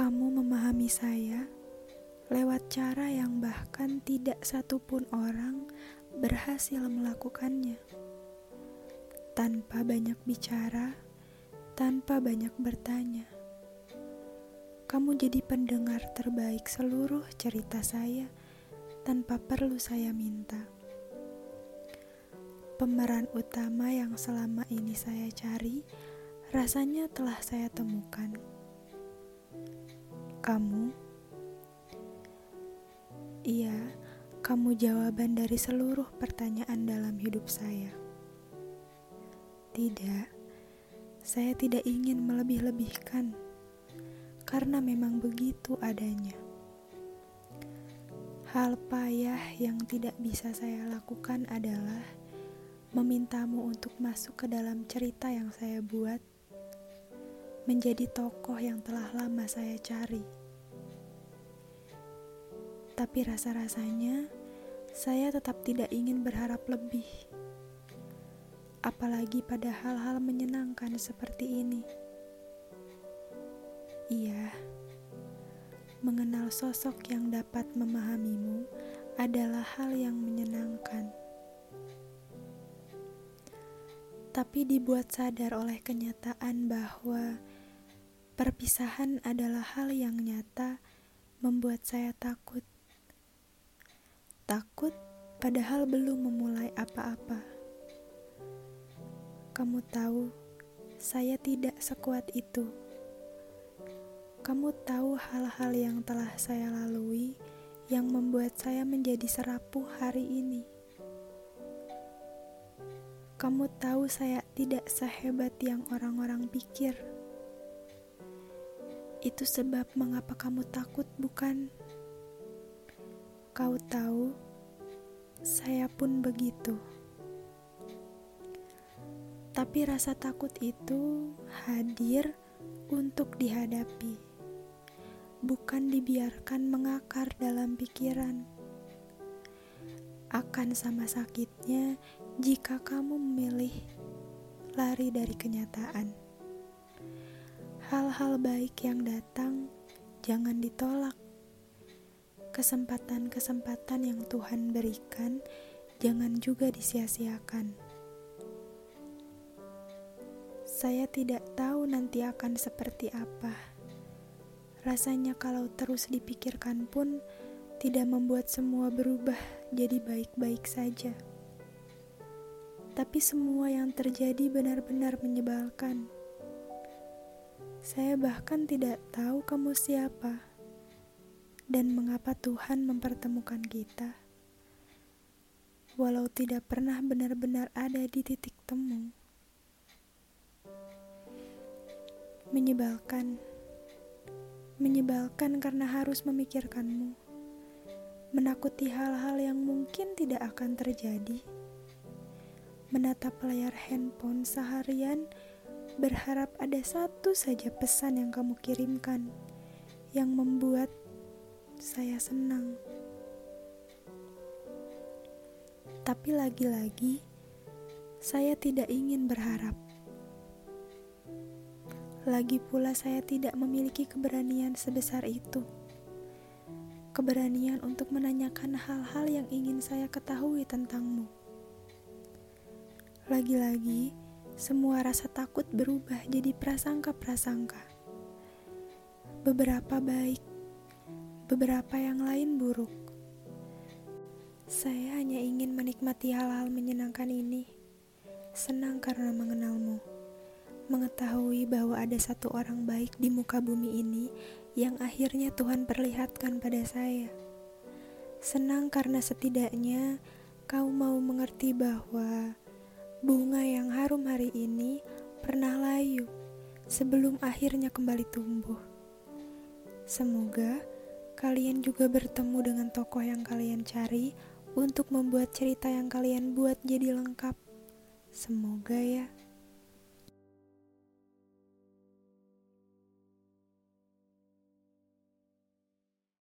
Kamu memahami saya lewat cara yang bahkan tidak satupun orang berhasil melakukannya. Tanpa banyak bicara, tanpa banyak bertanya. Kamu jadi pendengar terbaik seluruh cerita saya tanpa perlu saya minta. Pemeran utama yang selama ini saya cari rasanya telah saya temukan kamu? Iya, kamu jawaban dari seluruh pertanyaan dalam hidup saya. Tidak, saya tidak ingin melebih-lebihkan, karena memang begitu adanya. Hal payah yang tidak bisa saya lakukan adalah memintamu untuk masuk ke dalam cerita yang saya buat menjadi tokoh yang telah lama saya cari. Tapi rasa-rasanya saya tetap tidak ingin berharap lebih. Apalagi pada hal-hal menyenangkan seperti ini. Iya, mengenal sosok yang dapat memahamimu adalah hal yang menyenangkan. tapi dibuat sadar oleh kenyataan bahwa perpisahan adalah hal yang nyata membuat saya takut. Takut padahal belum memulai apa-apa. Kamu tahu, saya tidak sekuat itu. Kamu tahu hal-hal yang telah saya lalui yang membuat saya menjadi serapuh hari ini. Kamu tahu saya tidak sehebat yang orang-orang pikir. Itu sebab mengapa kamu takut, bukan? Kau tahu, saya pun begitu. Tapi rasa takut itu hadir untuk dihadapi, bukan dibiarkan mengakar dalam pikiran akan sama sakitnya jika kamu memilih lari dari kenyataan. Hal-hal baik yang datang jangan ditolak. Kesempatan-kesempatan yang Tuhan berikan jangan juga disia-siakan. Saya tidak tahu nanti akan seperti apa. Rasanya kalau terus dipikirkan pun tidak membuat semua berubah jadi baik-baik saja. Tapi semua yang terjadi benar-benar menyebalkan. Saya bahkan tidak tahu kamu siapa dan mengapa Tuhan mempertemukan kita. Walau tidak pernah benar-benar ada di titik temu. Menyebalkan. Menyebalkan karena harus memikirkanmu menakuti hal-hal yang mungkin tidak akan terjadi, menatap layar handphone seharian, berharap ada satu saja pesan yang kamu kirimkan yang membuat saya senang. Tapi lagi-lagi, saya tidak ingin berharap. Lagi pula, saya tidak memiliki keberanian sebesar itu keberanian untuk menanyakan hal-hal yang ingin saya ketahui tentangmu. Lagi-lagi, semua rasa takut berubah jadi prasangka-prasangka. Beberapa baik, beberapa yang lain buruk. Saya hanya ingin menikmati hal-hal menyenangkan ini. Senang karena mengenalmu mengetahui bahwa ada satu orang baik di muka bumi ini yang akhirnya Tuhan perlihatkan pada saya. Senang karena setidaknya kau mau mengerti bahwa bunga yang harum hari ini pernah layu sebelum akhirnya kembali tumbuh. Semoga kalian juga bertemu dengan tokoh yang kalian cari untuk membuat cerita yang kalian buat jadi lengkap. Semoga ya.